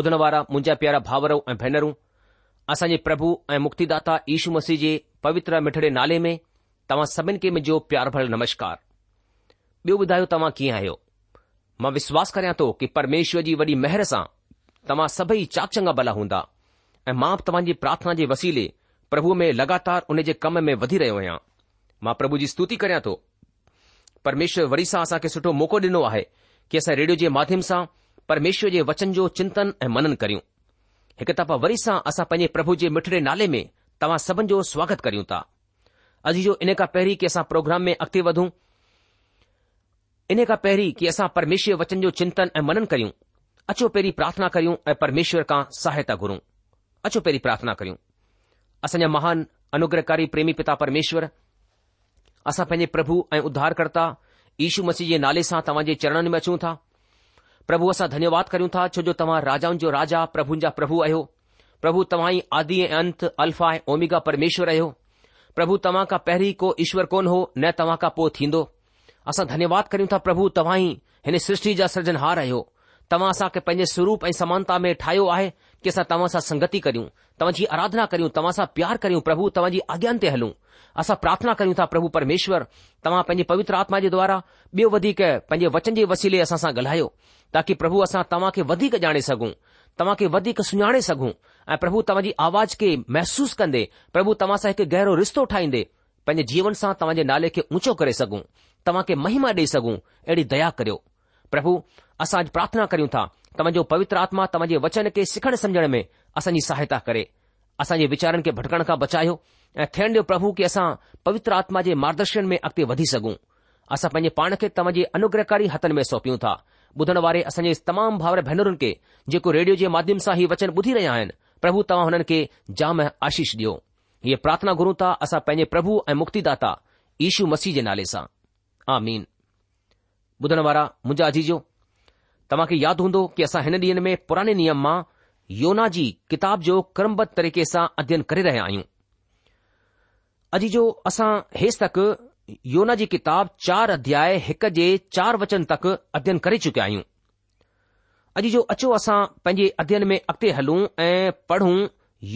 ॿुधण वारा मुंहिंजा प्यारा भावरऊं ऐं भेनरूं असांजे प्रभु ऐं मुक्तिदाता यशु मसीह जे पवित्र मिठड़े नाले में तव्हां सभिनि खे मुंहिंजो प्यार भर नमस्कार ॿियो ॿुधायो तव्हां कीअं आहियो मां विश्वास करियां थो कि परमेश्वर जी वॾी महर सां तव्हां सभई चाक चङा भला हूंदा ऐं मां बि तव्हांजी प्रार्थना जे वसीले प्रभु में उन जे कम में वधी रहियो आहियां मां प्रभु जी स्तुति करियां थो परमेश्वर वरी सां असांखे कि असां रेडियो जे माध्यम सां परमेश्वर जे वचन जो चिंतन ऐं मनन करियूं हिकु दफ़ा वरी सां असां पंहिंजे प्रभु जे मिठड़े नाले में तव्हां सभिनि जो स्वागत करियूं था अॼु जो इन खां पहिरीं की असां प्रोग्राम में अॻिते वधूं इन खां पहिरीं की असां परमेश्वर वचन जो चिंतन ऐं मनन करियूं अचो पहिरीं प्रार्थना करियूं ऐं परमेश्वर खां सहायता घुरूं अचो पहिरीं प्रार्थना करियूं असांजा महान अनुग्रहकारी प्रेमी पिता परमेश्वर असां पंहिंजे प्रभु ऐं उद्धारकर्ता ईशू मसीह जे नाले सां तव्हां जे चरणनि में अचूं था प्रभु असा धन्यवाद करूं था छो जो तव्हां जो राजा प्रभु जा प्रभु आयो प्रभु तवा आदि ए अंत अल्फा ए ओमिगा परमेश्वर आयो प्रभु तवा का पहिरीं को ईश्वर कोन हो न तवा का पो थींदो असा धन्यवाद करूं था प्रभु तवा ही इन सृष्टि जा सृजनहार तवा असा के पैंजे स्वरूप ए समानता में ठाहियो है कि असा तवा संगति करूं तवा आराधना करूं तवा प्यार करूं प्रभु तव्हांजी आज्ञान ते हलूं असां प्रार्थना करियूं था प्रभु परमेश्वर तव्हां पंहिंजी पवित्र आत्मा जे द्वारा ॿियो वधीक पंहिंजे वचन जे वसीले असां सां ॻाल्हायो ताकी प्रभु असां तव्हांखे ॼाणे सघूं तव्हां खे सुञाणे सघूं ऐं प्रभु तव्हां जी आवाज खे महसूस कंदे प्रभु तव्हां सां हिकु गहरो रिश्तो ठाहींदे पंहिंजे जीवन सां तव्हां जे नाले खे ऊचो करे सघूं तव्हांखे महिमा ॾेई सघूं अहिड़ी दया करियो प्रभु असां अॼु प्रार्थना करियूं था तव्हांजो पवित्र आत्मा तव्हां जे वचन खे सिखण समझण में असांजी सहायता करे असांजे वीचारनि खे भटकण खां बचायो અથંદે પ્રભુ કે આસા પવિત્ર આત્મા જે માર્ગદર્શન મે અકતે વધી સગુ આસા પેન પાણ કે તમજી અનુગ્રહકારી હથન મે સોપી ઉં તા બુધણવારે અસન જે ઇસ તમામ ભાવ રે ભૈનરન કે જેકો રેડિયો જે માધ્યમ સા હી વચન બુધી રહે આયન પ્રભુ તમ હનન કે જામે આશીષ દિયો યે પ્રાર્થના ગુરુ તા આસા પેન પ્રભુ એ મુક્તિદાતા ઈશુ મસીજ નાલે સા આમીન બુધણવારા મુજાજી જો તમાકે યાદ હોંદો કે આસા હન દિન મે પુરાને નિયમ માં યોનાજી કિતાબ જો કર્મબદ તરીકે સા અધ્યયન કરે રહે આયું अॼु जो असां हेसि तक योना जी किताब चार अध्याय हिक जे चार वचन तक अध्यन करे चुकिया आहियूं अॼु जो अचो असां पंहिंजे अध्ययन में अॻिते हलूं ऐं पढ़ूं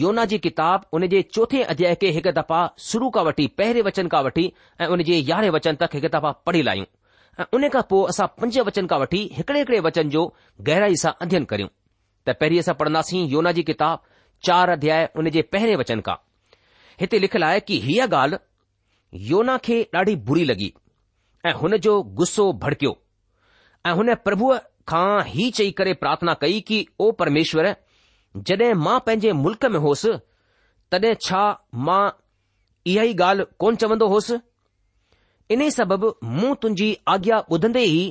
योना जी किताब उन जे चोथे अध्याय खे हिक दफ़ा शुरु खां वठी पहिरें वचन खां वठी ऐं उन जे यारहें वचन तक हिक दफ़ा पढ़ी लाहियूं ऐं उन खां पोइ असां पंज वचन खां वठी हिकड़े हिकड़े वचन जो गहराई सां अध्ययन करियूं त पहिरीं असां पढ़ंदासीं योना जी किताब चार अध्याय उन जे पहिरें वचन खां हिते लिखियलु आहे की हीअ ॻाल्हि योना खे ॾाढी बुरी लॻी ऐं हुन जो गुस्सो भड़कियो ऐं हुन प्रभुअ खां ही चई करे प्रार्थना कई कि ओ परमेश्वर जॾहिं मां पंहिंजे मुल्क़ में होसि तॾहिं छा मां इहा ई ॻाल्हि कोन चवंदो होसि इन सबबि मूं तुंहिंजी आज्ञा बुध्दे ई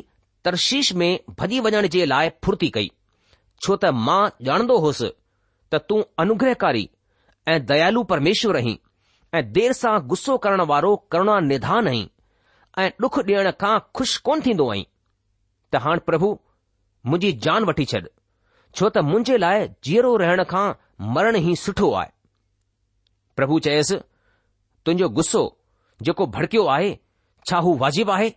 तर्शीश में भॼी वञण जे लाइ फुर्ती कई छो त मां ॼाणंदो होसि त तूं अनुग्रहकारी ऐं दयालु परमेश्वर आहीं ऐं देर सां गुस्सो करण वारो करुणा निधान आहीं ऐं डुख ॾियण खां खु़शि कोन थींदो आहीं त हाणे प्रभु मुंहिंजी जान वठी छॾ छो त मुंहिंजे लाइ जीअरो रहण खां मरण ई सुठो आहे प्रभु चयसि तुंहिंजो गुस्सो जेको भड़कियो आहे छा हू वाजिबु आहे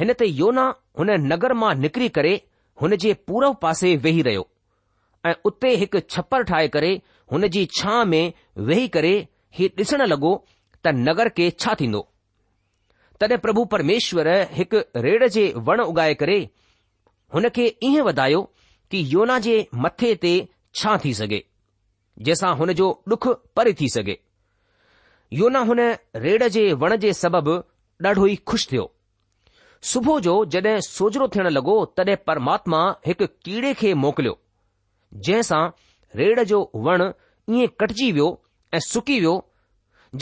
हिन ते योना हुन नगर मां निकिरी करे हुन जे पूरव पासे वेही रहियो ऐं उते हिकु छप्पर ठाहे करे हुन जी छांह में वेही करे हीउ ॾिसण लॻो त नगर खे छा थींदो तॾहिं प्रभु परमेश्वर हिकु रेड़ जे वण उगाए करे हुन खे ईअं वधायो कि योना जे मथे ते छा थी सघे जंहिंसां हुन जो डुख परे थी सघे योना हुन रेड़ जे वण जे सबबि ॾाढो ई खु़शि थियो सुबुह जो जड॒हिं सोजरो थियण लॻो तॾहिं परमात्मा हिकु कीड़े खे मोकिलियो जंहिंसां रेड़ जो वण ईअं कटिजी वियो ऐं सुकी वियो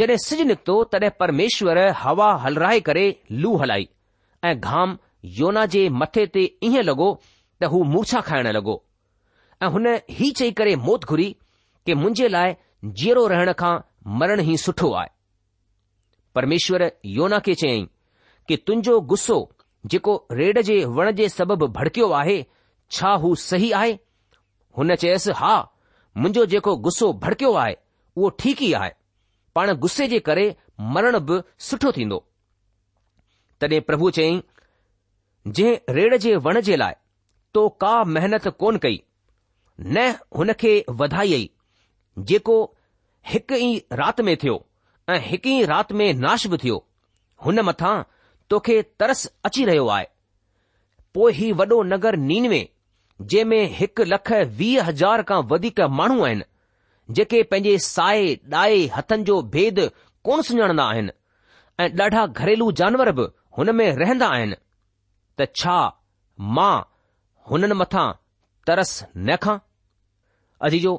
जॾहिं सिॼु निकितो तॾहिं परमेश्वर हवा हलराए करे लू हलाई ऐं घाम योना जे मथे ते ईअं लॻो त हू मूर्छा खाइण लॻो ऐं हुन ही चई करे मौत घुरी कि मुंहिंजे लाइ जीअरो रहण खां मरण ई सुठो आहे परमेश्वर योना खे चयई कि तुंहिंजो गुस्सो जेको रेड जे वण जे सबबि भड़कियो आहे छा हू सही आहे हुन चयसि हा मुंहिंजो जेको गुस्सो भड़कियो आहे उहो ठीक ई आहे पाण गुस्से जे करे मरण बि सुठो थींदो तॾहिं प्रभु चयईं जंहिं रेड़ जे वण जे लाइ तो का महिनत कोन कई न हुन खे वधाई जेको हिकु ई राति में थियो ऐं हिकु ई राति में नाश बि थियो हुन मथां तोखे तरस अची रहियो आहे पोइ ही वॾो नगर नीनवे जंहिं हिकु लख वीह हज़ार खां वधीक माण्हू आहिनि जेके पंहिंजे साए डाए हथनि जो भेद कोन सुञाणंदा आहिनि ऐं ॾाढा घरेलू जानवर बि हुन में रहंदा आहिनि त छा मां हुननि मथां तरस न खां अजी जो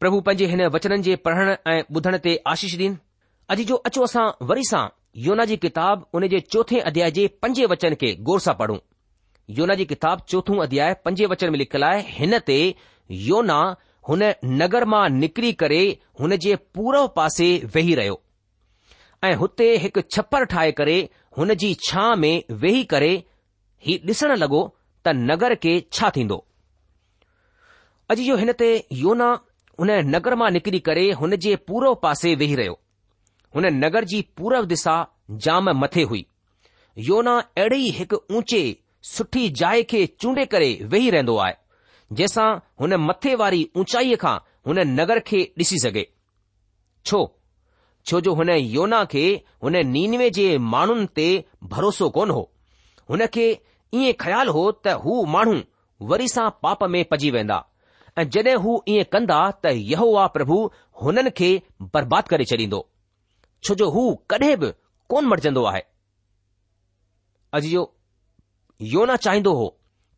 प्रभु पंहिंजे हिन वचननि जे पढ़ण ऐं ॿुधण ते आशीष ॾीन अजी जो अचो असां वरी सां योना जी किताब उन जे चोथे अध्याय जे पंजे वचन खे गौर सां पढ़ूं योना जी किताब चोथों अध्याय पंजे वचन में लिखियलु आहे हिन ते योना हुन नगर मां निकिरी करे हुन जे पूरव पासे वेही रहियो ऐं हुते हिकु छप्पर ठाहे करे हुन जी छांह में वेही करे हीउ ॾिसण लॻो त नगर खे छा थींदो अॼु जो हिन ते योना हुन नगर मां निकिरी करे हुन जे पूरव पासे वेही रहियो हुन नगर जी पूरव दिशा जाम मथे हुई योना अहिड़े ई हिकु ऊचे सुठी जाइ खे चूंडे करे वेही रहंदो आहे जंहिंसां हुन मथे वारी ऊचाईअ खां हुन नगर खे ॾिसी सघे छो छो जो हुन योना खे हुन नीनवे जे माण्हुनि ते भरोसो कोन हो हुन खे ईअं ख़्यालु हो त हू माण्हू वरी सां पाप में पजी वेंदा ऐं जड॒हिं हू ईअं कंदा त यहो आ प्रभु हुननि खे बर्बाद करे छॾींदो छो जो हू कडहिं बि कोन मटिजंदो आहे योना चाहिंदो हो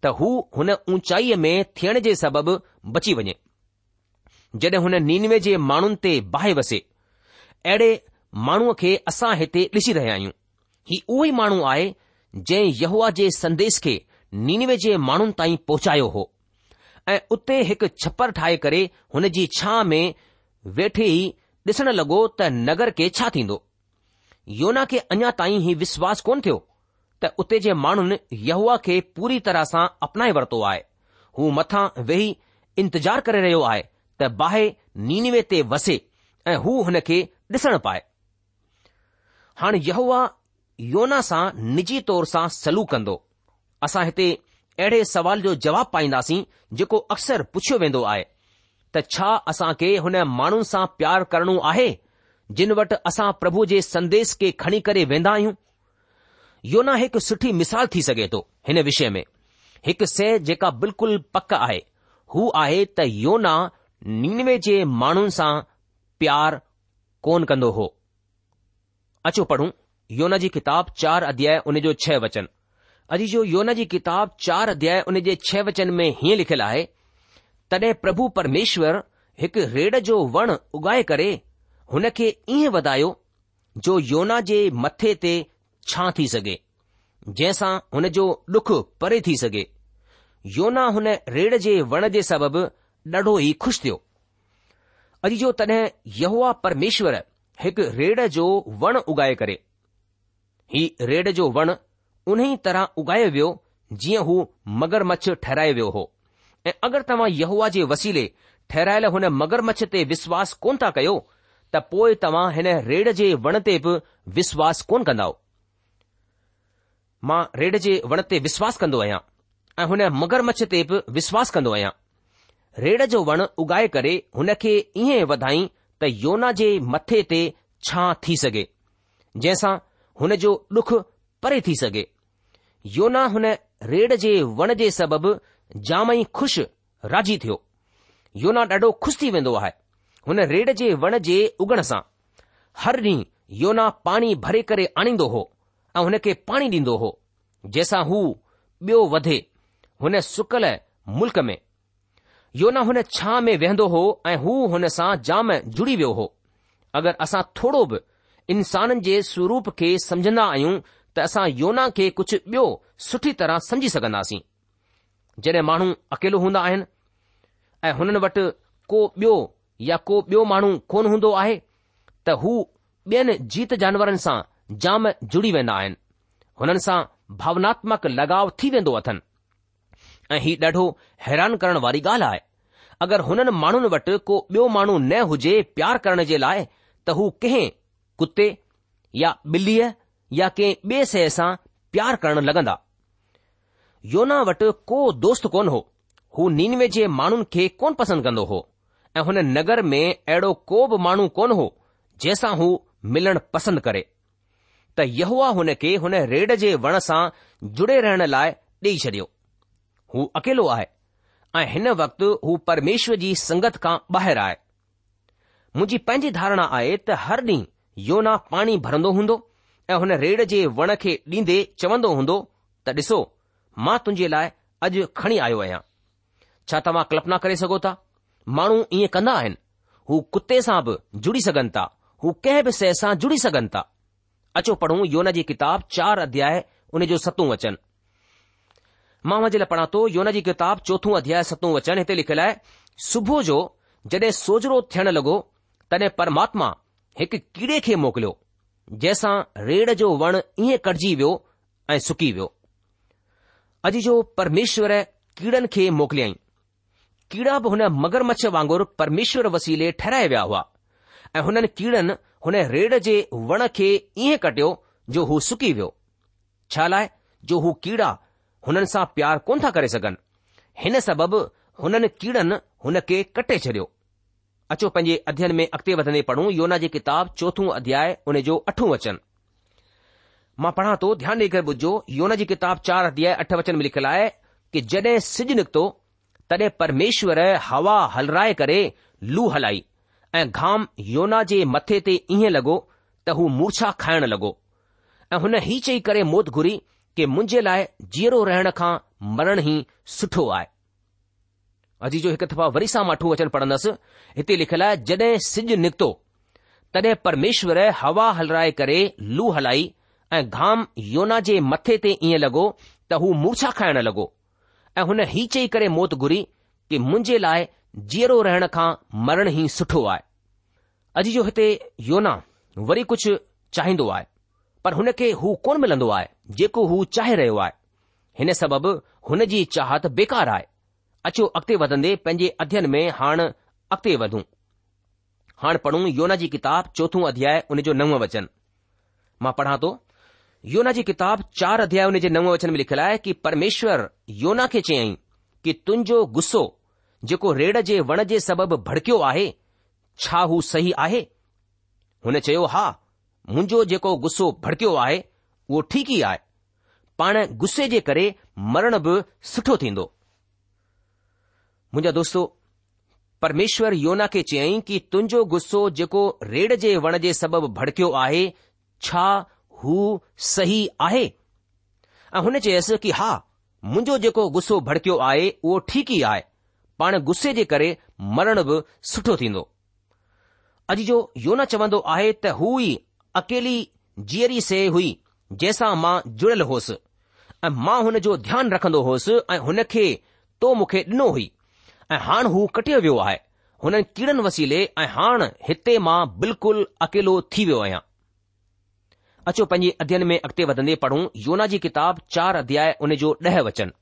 त हू हुन ऊचाईअ में थियण जे सबबि बची वञे जड॒हिं हुन नीनवे जे माण्हुनि ते बाहि वसे अहिड़े माण्हूअ खे असां हिते ॾिसी रहिया आहियूं ही उहो ई माण्हू आहे जंहिं यहुआ जे संदेश खे नीनवे जे माण्हुनि ताईं पहुचायो हो ऐं उते हिकु छप्पर ठाहे करे हुन जी छांह में वेठे ई ॾिसण लॻो त नगर खे छा थींदो योना खे अञा ताईं ही विश्वास कोन थियो त उते जे माण्हुनि यहूआ खे पूरी तरह सां अपनाए वरितो आहे हू मथां वेही इंतजार करे रहियो आहे त बाहि नीनवे ते वसे ऐं हू हुन खे ॾिसण पाए हाणे यहूआ योना सां निजी तौर सां सलूक कंदो असां हिते अहिड़े सवाल जो जवाब पाईंदासीं जेको अक्सर पुछियो वेंदो आहे त छा असां खे हुन माण्हुनि सां प्यार करणो आहे जिन वटि असां प्रभु जे संदेश खे खणी करे वेंदा आहियूं योना हिकु सुठी मिसाल थी सघे थो हिन विषय में हिकु से जेका बिल्कुलु पक आहे हू आहे त योना नीनवे जे माण्हुनि सां प्यार कोन कंदो हो अचो पढ़ूं योना जी किताब चार अध्याय उन जो छह वचन अॼु जो योन जी किताब चार अध्याय उन जे छह वचन में हीअं लिखियलु आहे तॾहिं प्रभु परमेश्वर हिकु रेड़ जो वण उगाए करे हुन खे ईअं वधायो जो योना जे मथे ते छा थी सघे जंहिंसां हुन जो डुख परे थी सघे योना हुन रेड़ जे वण जे सबबि ॾाढो ई खु़शि थियो अॼु जो तॾहिं यहवा परमेश्वर हिकु रेड़ जो वण उगाए करे ही रेड़ जो वण उन ई तरह उगायो वियो जीअं हू मगरमच्छ ठहिरायो वियो हो ऐं अगरि तव्हां यहवा जे वसीले ठहिरायल हुन मगरमच्छ ते विश्वास कोन था कयो त पोइ तव्हां हिन रेड़ जे वण ते बि विश्वास कोन कंदव मां रेड जे वण ते विश्वास कंदो आहियां ऐं हुन मगरमच्छ ते बि विश्वास कंदो आहियां रेड़ जो वण उगाए करे हुन खे ईअं वधाई त योना जे मथे ते छा थी सघे जंहिंसां हुन जो ॾुख परे थी सघे योना हुन रेड जे वण जे सबबि जाम ई खु़शि राज़ी थियो योना ॾाढो खु़शि थी वेंदो आहे हुन रेड जे वण जे उगण सां हर ॾींहुं योना पाणी भरे करे आणींदो हो ऐं हुन खे पाणी ॾींदो हो जंहिंसां हू ॿियो वधे हुन सुकल मुल्क़ में योना हुन छा में वेहंदो हो ऐं हू हुन सां जाम जुड़ी वियो हो अगरि असां थोरो बि इंसाननि जे स्वरूप खे समझंदा आहियूं त असां योना खे कुझु ॿियो सुठी तरह समझी सघंदासीं जॾहिं माण्हू अकेलो हूंदा आहिनि ऐं हुननि वटि को ॿियो या को ॿियो माण्हू कोन हूंदो आहे त हू ॿियनि जीत जानवरनि सां जाम जुड़ी वेंदा आहिनि हुननि सां भावनात्मक लगाव थी वेंदो अथनि ऐं हीउ ॾाढो हैरान करण वारी ॻाल्हि आहे अगरि हुननि माण्हुनि वटि को ॿियो माण्हू न हुजे प्यार करण जे लाइ त हू कंहिं कुते या ॿिलीअ या कंहिं ॿिए शइ सां प्यार करण लॻंदा योना वटि को दोस्त कोन हो हू नीनवे जे माण्हुनि खे कोन पसंदि कंदो हो ऐं हुन नगर में अहिड़ो को बि माण्हू कोन हो जंहिंसां हू मिलणु पसंदि करे त यहवा हुन खे हुन रेड जे वण सां जुड़े रहण लाइ ॾेई छडि॒यो हू अकेलो आहे ऐं हिन वक़्तु हू परमेश्वर जी संगत खां ॿाहिरि आहे मुंहिंजी पंहिंजी धारणा आहे त हर ॾींहुं योना पाणी भरंदो हूंदो ऐं हुन रेड जे वण खे ॾींदे चवंदो हूंदो त ॾिसो मां तुंहिंजे लाइ अॼु खणी आयो आहियां छा तव्हां कल्पना करे सघो था माण्हू ईअं कंदा आहिनि हू कुते सां बि जुड़ी सघनि था हू कंहिं बि शइ सां जुड़ी सघनि था अचो पढ़ूं योन जी किताब चार अध्याय उन जो सतूं वचन मां मुंहिंजे लाइ पढ़ा थो योन जी किताब चोथो अध्याय सतो वचन हिते लिखियलु आहे सुबुह जो जॾहिं सोजरो थियण लॻो तॾहिं परमात्मा हिकु कीड़े खे मोकिलियो जंहिंसां रेड़ जो वण ईअं कटिजी वियो ऐं सुकी वियो अॼु जो परमेश्वर कीड़नि खे मोकिलियईं कीड़ा बि हुन मगरमच्छ वांगुरु परमेश्वर वसीले ठहिराए विया हुआ ऐं हुननि कीड़नि हुन रेड़ जे वण खे ईअं कटियो जो हू सुकी वियो छा लाइ जो हू कीड़ा हुननि सां प्यार कोन था करे सघनि हिन सबबि हुननि कीड़नि हुन खे कटे छडि॒यो अचो पंहिंजे अध्ययन में अॻिते वधंदे पढ़ूं योना जी किताब चोथो अध्याय उन जो अठो वचन मां पढ़ा थो ध्यानु ॾेई करे ॿुधो योना जी किताब चार अध्याय अठ वचन में लिखियलु आहे कि जड॒हिं सिज निकितो तॾहिं परमेश्वर हवा हलराए करे लू हलाई ऐं घाम योना जे मथे ते ईअं लॻो त हू मूर्छा खाइण लॻो ऐं हुन हीउ चई करे मौत घुरी कि मुंहिंजे लाइ जीअरो रहण खां मरण ई सुठो आहे अजी जो हिकु दफ़ा वरी सां माठू वचन पढ़ंदसि हिते लिखियलु आहे जॾहिं सिॼ निकितो तॾहिं परमेश्वर हवा हलराए करे लू हलाई ऐं घाम योना जे मथे ते ईअं लॻो त हू मूर्छा खाइण लॻो ऐं हुन हीउ चई करे मौत घुरी कि मुंहिंजे लाइ जीअरो रहण खां मरण ई सुठो आहे अॼु जो हिते योना वरी कुझु चाहींदो आहे पर हुन खे हू कोन मिलंदो आहे जेको हू चाहे रहियो आहे हिन सबबि हुन जी चाहत बेकार आहे अचो अॻिते वधंदे पंहिंजे अध्ययन में हाणे अॻिते वधूं हाणे पढ़ूं योना जी किताब चोथो अध्याय उन जो नव वचन मां पढ़ां थो योना जी किताब चार अध्याय उन जे नव वचन में लिखियलु आहे कि परमेश्वर योना खे चयाईं कि तुंहिंजो गुस्सो जेको रेड़ जे वण जे सबबि भड़कियो आहे छा हू सही आहे हुन चयो हा मुंहिंजो जेको गुस्सो भड़कियो आहे उहो ठीकु ई आहे पाण गुस्से जे करे मरण बि सुठो थींदो मुंहिंजा दोस्तो परमेश्वर योना खे चयाईं कि तुंहिंजो गुस्सो जेको रेढ जे वण जे सबबि भड़कियो आहे छा हू सही आहे ऐं हुन चयसि कि हा मुंहिंजो जेको गुस्सो भड़कियो आहे उहो ठीक ई आहे पाण गुस्से जे करे मरण बि सुठो थींदो अॼु जो योन चवंदो आहे त हू ई अकेली जीअरी से हुई जंहिंसां मां जुड़ियल होसि ऐं मां हुन जो ध्यानु रखंदो होसि ऐं हुन खे तो मूंखे ॾिनो हुई ऐं हाणे हू कटियो वियो आहे हुननि कीड़नि वसीले ऐं हाणे हिते मां बिल्कुलु अकेलो थी वियो आहियां अचो पंहिंजे अध्यन में अॻिते वधंदे पढ़ूं योना जी किताब चार अध्याय उन जो ॾह वचन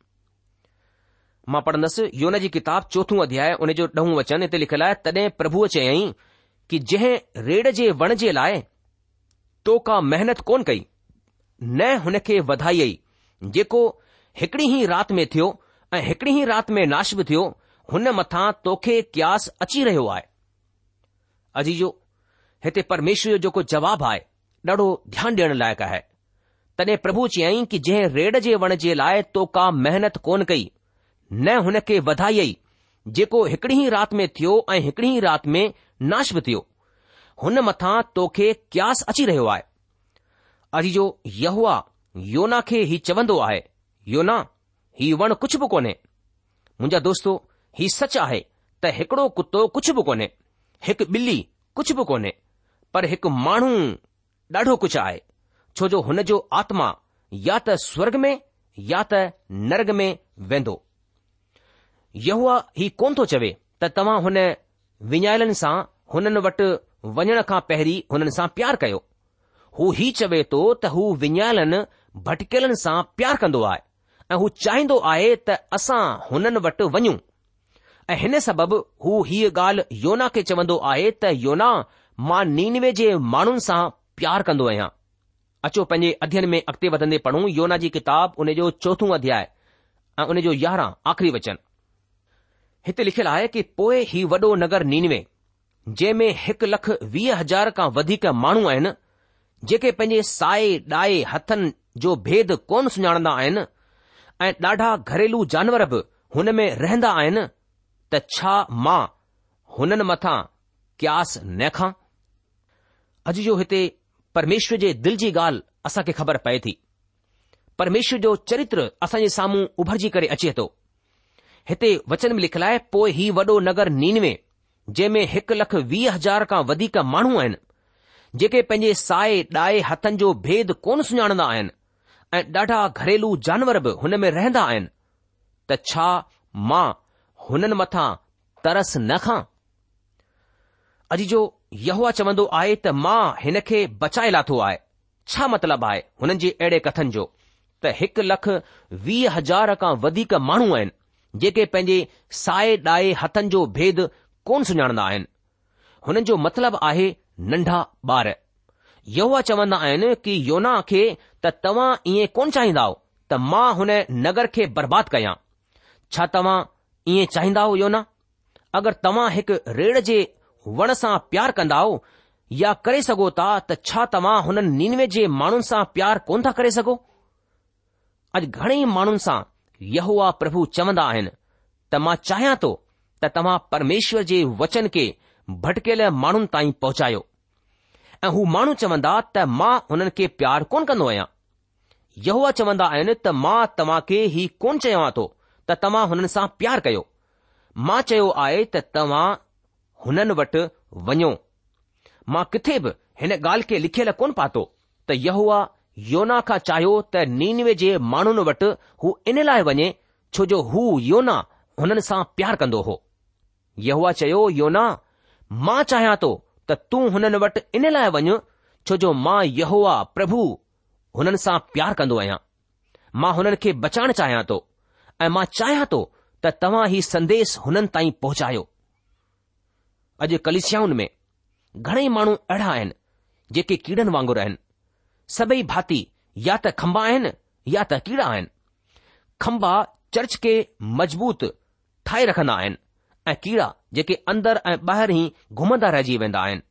मां पढ़ंदसि योना जी किताब चोथो अध्याय उन जो ॾह वचन हिते लिखियलु आहे तॾहिं प्रभुअ चयाईं कि जंहिं रेड़ जे वण जे लाइ तो का महिनत कोन कई न हुन खे वधाई आई जेको हिकड़ी ई रात में थियो ऐं हिकड़ी ई रात में नाश बि थियो हुन मथां तोखे क्यास अची रहियो आहे अजीजो हिते परमेश्वर जो जेको जवाब आहे ॾाढो ध्यानु ॾियण लाइक़ु आहे तॾहिं प्रभु चयाईं कि जंहिं रेड़ जे वण जे लाइ तो का महिनत कोन कई न हुन खे वधाई आई जेको हिकड़ी राति में थियो ऐं हिकड़ी राति में नाश बि थियो हुन मथां तोखे क्यास अची रहियो आहे अॼु जो योना खे हीउ चवंदो आहे योना हीउ वणु कुझु बि कोन्हे मुंहिंजा दोस्त हीउ सच आहे त हिकड़ो कुतो कुझु बि कोन्हे हिकु बिली कुझु बि कोन्हे पर हिकु माण्हू ॾाढो कुझु आहे छो जो हुन जो आत्मा या त स्वर्ग में या त नर्ग में वेंदो ही कोन थो चवे त तव्हां हुन विञायलनि सां हुननि वटि वञण खां पहिरीं हुननि सां प्यार कयो हू ही चवे थो त हू विञायलनि भटकियलनि सां प्यार कंदो आहे ऐं हू चाहींदो आहे त असां हुननि वटि वञूं ऐं हिन सबबि हू हीअ ॻाल्हि योना खे चवंदो आहे त योना मां नीनवे जे माण्हुनि सां प्यार कंदो आहियां अचो पंहिंजे अध्ययन में अॻिते वधंदे पढ़ूं योना जी किताब उन जो चोथो अध्याय ऐं उन जो यारहं आख़िरी वचन हिते लिखियलु आहे कि पोइ ई वॾो नगर नीनवे जंहिं में हिकु लख वीह हज़ार खां वधीक माण्हू आहिनि जेके पंहिंजे साए डाए हथनि जो भेद कोन सुञाणंदा आहिनि ऐं ॾाढा घरेलू जानवर बि हुन में रहंदा आहिनि त छा मां हुननि मथां क्यास न खां अॼु जो हिते परमेश्वर जे दिलि जी ॻाल्हि असांखे ख़बर पए थी परमेश्वर जो चरित्र असांजे साम्हूं उभरजी करे अचे थो हिते वचन में लिखियलु आहे पोइ ही वॾो नगर नीनवे जंहिं में हिकु लख वीह हज़ार खां वधीक माण्हू आहिनि जेके पंहिंजे साए डाए हथनि जो भेद कोन सुञाणंदा आहिनि ऐं ॾाढा घरेलू जानवर बि हुन में रहंदा आहिनि त छा मां हुननि मथां तरस न खां अॼु जो यहवा चवंदो आहे त मां हिन खे बचाए लाथो आहे छा मतिलबु आहे हुननि जे अहिड़े कथन जो त हिकु लख वीह हज़ार खां वधीक माण्हू आहिनि जेके पंहिंजे साए ॾाए हथनि जो भेद कोन सुञाणंदा आहिनि हुननि जो मतिलबु आहे नंढा ॿार यह चवंदा आहिनि कि योना खे त तव्हां ईअं कोन चाहींदव त मां हुन नगर खे बर्बादु कयां छा तव्हां ईअं चाहींदा योना अगरि तव्हां हिकु रेड़ जे वण सां प्यार कंदा या करे सघो था त छा तव्हां हुननि नीनवे जे माण्हुनि सां प्यारु कोन था करे सघो अॼु घणेई माण्हुनि सां होआ प्रभु चवंदा आहिनि त मां चाहियां थो त तव्हां परमेश्वर जे वचन खे भटकियल माण्हुनि ताईं पहुचायो ऐं हू माण्हू चवंदा त मां हुननि खे प्यारु कोन कंदो आहियां यहो चवंदा आहिनि त मां तव्हां खे ही कोन चयां थो त तव्हां हुननि सां प्यार कयो मां चयो आहे त तव्हां हुननि वट वञो मां किथे बि हिन ॻाल्हि खे लिखियलु कोन पातो त यहोआ योना खां चाहियो त नीनवे जे माण्हुनि वटि हू इन लाइ वञे छो जो हू योना हुननि सां प्यार कंदो हो यह चयो योना मां चाहियां थो त तूं हुननि वटि इन लाइ वञु छो जो मां यहोआ प्रभु हुननि सां प्यार कंदो आहियां मां हुननि खे बचाइण चाहियां थो ऐं मां चाहियां थो त तव्हां ई संदेस हुननि ताईं पहुचायो अॼु कलिशियाउनि में घणेई माण्हू अहिड़ा आहिनि जेके कीड़नि वांगुरु आहिनि सभई भाती या त खंबा आहिनि या त कीड़ा आहिनि खंबा चर्च खे मज़बूत ठाहे रखंदा आहिनि ऐं कीड़ा जेके अंदर ऐं ॿाहिर ई घुमंदा रहिजी वेंदा आहिनि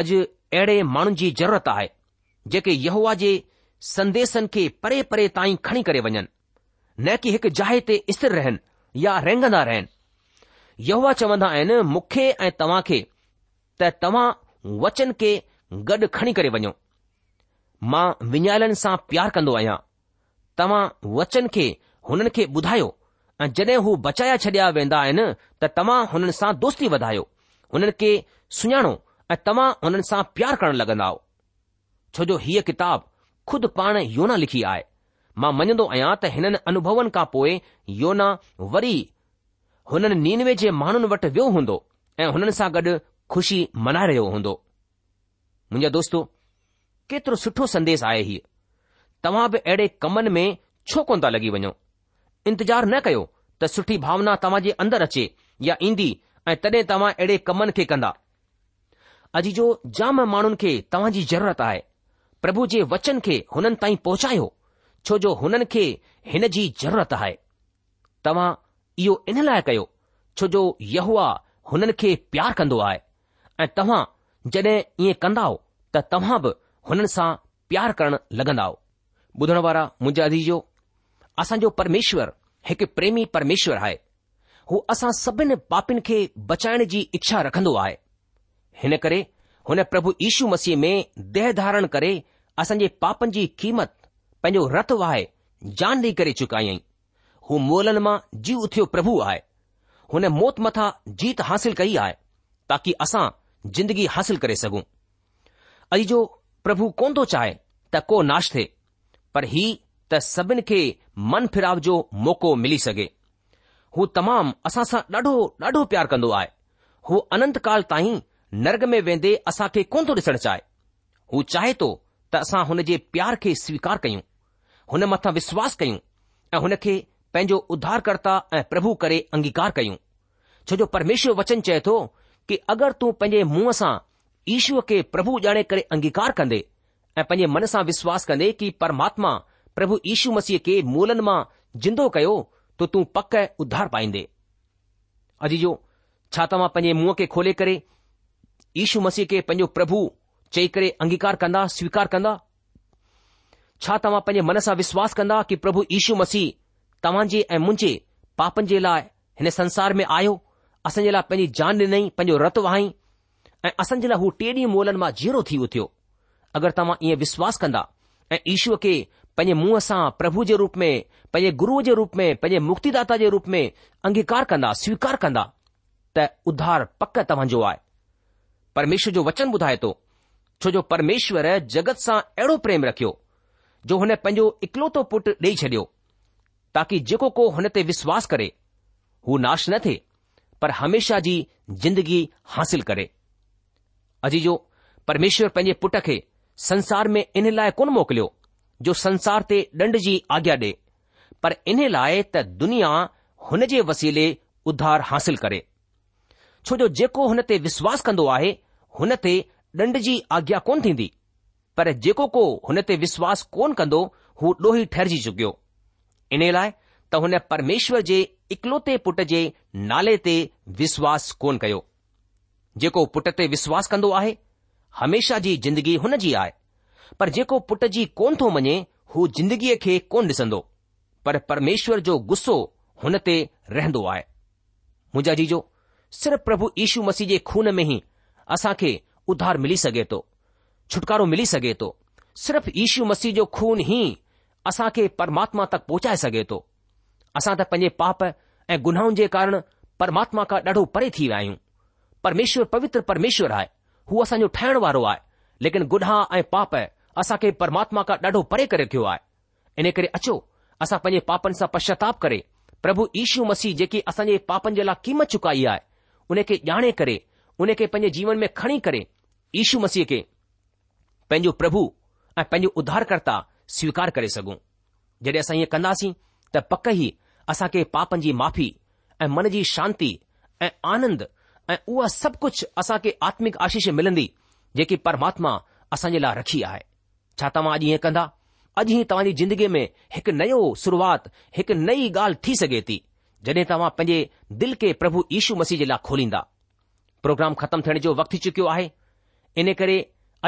अॼु अहिड़े माण्हुनि जी ज़रूरत आहे जेके यहवा जे संदेसनि खे परे परे ताईं खणी करे वञनि न कि हिकु जाहे ते स्थिर रहन या रेंघंदा रहन यन्दा आहिनि मुख्य ऐं तव्हां खे त तव्हां वचन खे गॾु खणी करे वञो मां विञायलनि सां प्यार कंदो आहियां तव्हां वचन खे हुननि खे ॿुधायो ऐं जॾहिं हू बचाया छडि॒या वेंदा आहिनि त तव्हां हुननि सां दोस्ती वधायो हुननि खे सुञाणो ऐं तव्हां हुननि सां प्यार करण लॻंदा छो जो हीअ किताब खुद पाण योना लिखी आहे मां मञंदो आहियां त हिननि अनुभवनि खां पोइ योना वरी हुननि नीनवे जे माण्हुनि वटि वियो हूंदो ऐं हुननि सां गॾु खु़शी मनाए रहियो हूंदो मुंहिंजा दोस्तो केतिरो सुठो संदेश आहे हीउ तव्हां बि अहिड़े कमनि में छो कोन था लॻी वञो इंतज़ारु न कयो त सुठी भावना तव्हां जे अंदरि अचे या ईंदी ऐं तॾहिं तव्हां अहिड़े कमनि खे कंदा अॼु जो जाम माण्हुनि खे तव्हां जी जरूरत आहे प्रभु जे वचन खे हुननि ताईं पहुचायो छो जो हुननि खे हिन जी ज़रूरत आहे तव्हां इहो इन लाइ कयो छो जो यहवा हुननि खे प्यार कंदो आहे ऐं तव्हां जॾहिं ईअं कंदा त तव्हां बि हुननि सां प्यार करण लॻंदा ॿुधण वारा मुंहिंजा दीदी जो असांजो परमेश्वर हिकु प्रेमी परमेश्वर आहे हू असां सभिनि पापिन खे बचाइण जी इच्छा रखंदो आहे हिन करे हुन प्रभु यीशू मसीह में देह धारण करे असांजे पापनि जी क़ीमत पंहिंजो रत वाहे जान ॾेई करे चुकायई हू मोलन मां जीउ उथियो प्रभु आहे हुन मौत मथां जीत हासिल कई आहे ताकी असां जिंदगी हासिल करे सघूं अॼु जो પ્રભુ કોં તો ચાહે તકો નાશ થે પર હી ત સબન કે મન ફિરાવ જો મોકો મિલિ સકે હો તમામ અસાસા ડાઢો ડાઢો પ્યાર કંદો આય હો અનંત કાલ તાઈ નરગ મે વેંદે અસા કે કોં તો દસણ ચાહે હો ચાહે તો તસા હને જે પ્યાર કે સ્વીકાર કયુ હને મથા વિશ્વાસ કયુ હને કે પંજો ઉધાર કરતા પ્રભુ કરે અંગીકાર કયુ જો પરમેશ્વર વચન છે તો કે અગર તું પંજે મૂસા ईशूअ खे प्रभु ॼाणे करे अंगीकार कंदे ऐे मन सां विश्वास कंदे कि परमात्मा प्रभु ईशु मसीह खे मुलन मां जिंदो कयो त तूं पक उधार पाईंदे अजी जो छा तव्हां पंहिंजे मुंहं खे खोले करे इशू मसीह खे पंहिंजो प्रभु चई करे अंगीकार कंदा स्वीकार कंदा छा तव्हां पंहिंजे मन सां विश्वास कंदा कि प्रभु इीशू मसीह तव्हां जे ऐं मुंहिंजे पापनि जे लाइ हिन संसार में आयो असां जे लाइ पंहिंजी जान ॾिनई पंहिंजो रतु वहाईं ऐं असांजे लाइ हू टे ॾींहं मोलनि मां जीरो थी उथियो अगरि तव्हां ईअं विश्वास कंदा ऐं ईश्वर खे पंहिंजे मुंहं सां प्रभु जे रूप में पंहिंजे गुरूअ जे रूप में पंहिंजे मुक्तिदाता जे रूप में अंगीकार कंदा स्वीकार कंदा त उधार पक तव्हांजो आहे परमेश्वर जो वचन ॿुधाए तो छो जो परमेश्वर जगत सां अहिड़ो प्रेम रखियो जो हुन पंहिंजो इकलोतो पुटु ॾेई छॾियो ताकी जेको को हुन ते विश्वास करे हू नाश न थे पर हमेशा जी जिंदगी हासिल करे अजीजो परमेश्वर पंहिंजे पुट खे संसार में इन लाइ कोन मोकिलियो जो संसार ते ॾंड जी आज्ञा ॾे पर इन लाइ त दुनिया हुन जे वसीले उधार हासिल करे छो जो जेको हुन ते विश्वास कंदो आहे हुन ते ॾंढ जी आज्ञा कोन थींदी पर जेको को हुन ते विश्वास कोन कंदो हू ॾोही ठहिरजी चुकियो इन लाइ त हुन परमेश्वर जे इकलोते पुट जे नाले ते विश्वास कोन कयो जेको पुट ते विश्वास कंदो आहे हमेशा जी जिंदगी हुन जी आहे पर जेको पुट जी कोन थो मञे हू जिंदगीअ खे कोन पर परमेश्वर जो गुस्सो हुन ते रहंदो आहे मुंहिंजा जीजो सिर्फ़ प्रभु यीशू मसीह जे खून में ई असां खे उधार मिली सघे थो छुटकारो मिली सघे थो सिर्फ़ यशू मसीह जो खून ई असां खे परमात्मा तक पहुचाए सघे थो असां त पंहिंजे पाप ऐं गुनाहुनि जे कारण परमात्मा खां ॾाढो परे थी विया आहियूं परमेश्वर पवित्र परमेश्वर आहे हू असांजो ठाहिण वारो आहे लेकिन ॻुढा ऐं पाप असांखे परमात्मा खां ॾाढो परे करे रखियो आहे इन करे अचो असां पंहिंजे पापनि सां पश्चाताप करे प्रभु यीशू मसीह जेकी असां जे पापनि जे लाइ क़ीमत चुकाई आहे उन खे ॼाणे करे उन खे पंहिंजे जीवन में खणी करे इशू मसीह खे पंहिंजो प्रभु ऐं पंहिंजो उधारकर्ता स्वीकार करे सघूं जॾहिं असां इहो कंदासीं त पक ई असां खे पापनि जी माफ़ी ऐं मन जी शांती ऐं आनंद ऐं उहा सभु कुझु असां खे आत्मिक आशीष मिलंदी जेकी परमात्मा असां जे लाइ रखी आहे छा तव्हां अॼु ईअं कंदा अॼु ई तव्हां जी जिंदगीअ में हिकु नयो शुरूआति हिकु नई ॻाल्हि थी सघे थी जॾहिं तव्हां पंहिंजे दिल खे प्रभु यीशू मसीह जे लाइ खोलींदा प्रोग्राम ख़तमु थियण जो वक़्तु थी चुकियो आहे इन करे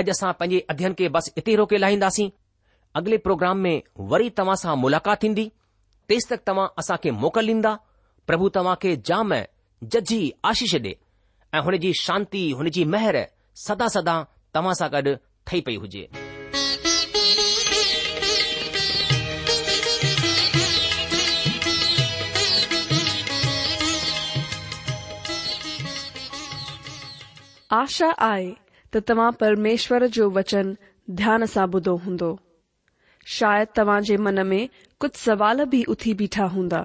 अॼु असां पंहिंजे अध्यन खे बसि इते ई रोके लाहींदासीं अॻिले प्रोग्राम में वरी तव्हां सां मुलाक़ात थींदी तेसि तक तव्हां असां खे मोकल ॾींदा प्रभु तव्हां खे जाम जजी आशीष ॾे हुनजी शांती हुनजी मेहर सदा सदा तव्हां सां गॾु ठही पई हुजे आशा आहे त तव्हां परमेश्वर जो वचन ध्यान सां ॿुधो हूंदो शायदि तव्हां जे मन में कुझु सवाल बि उथी बीठा हूंदा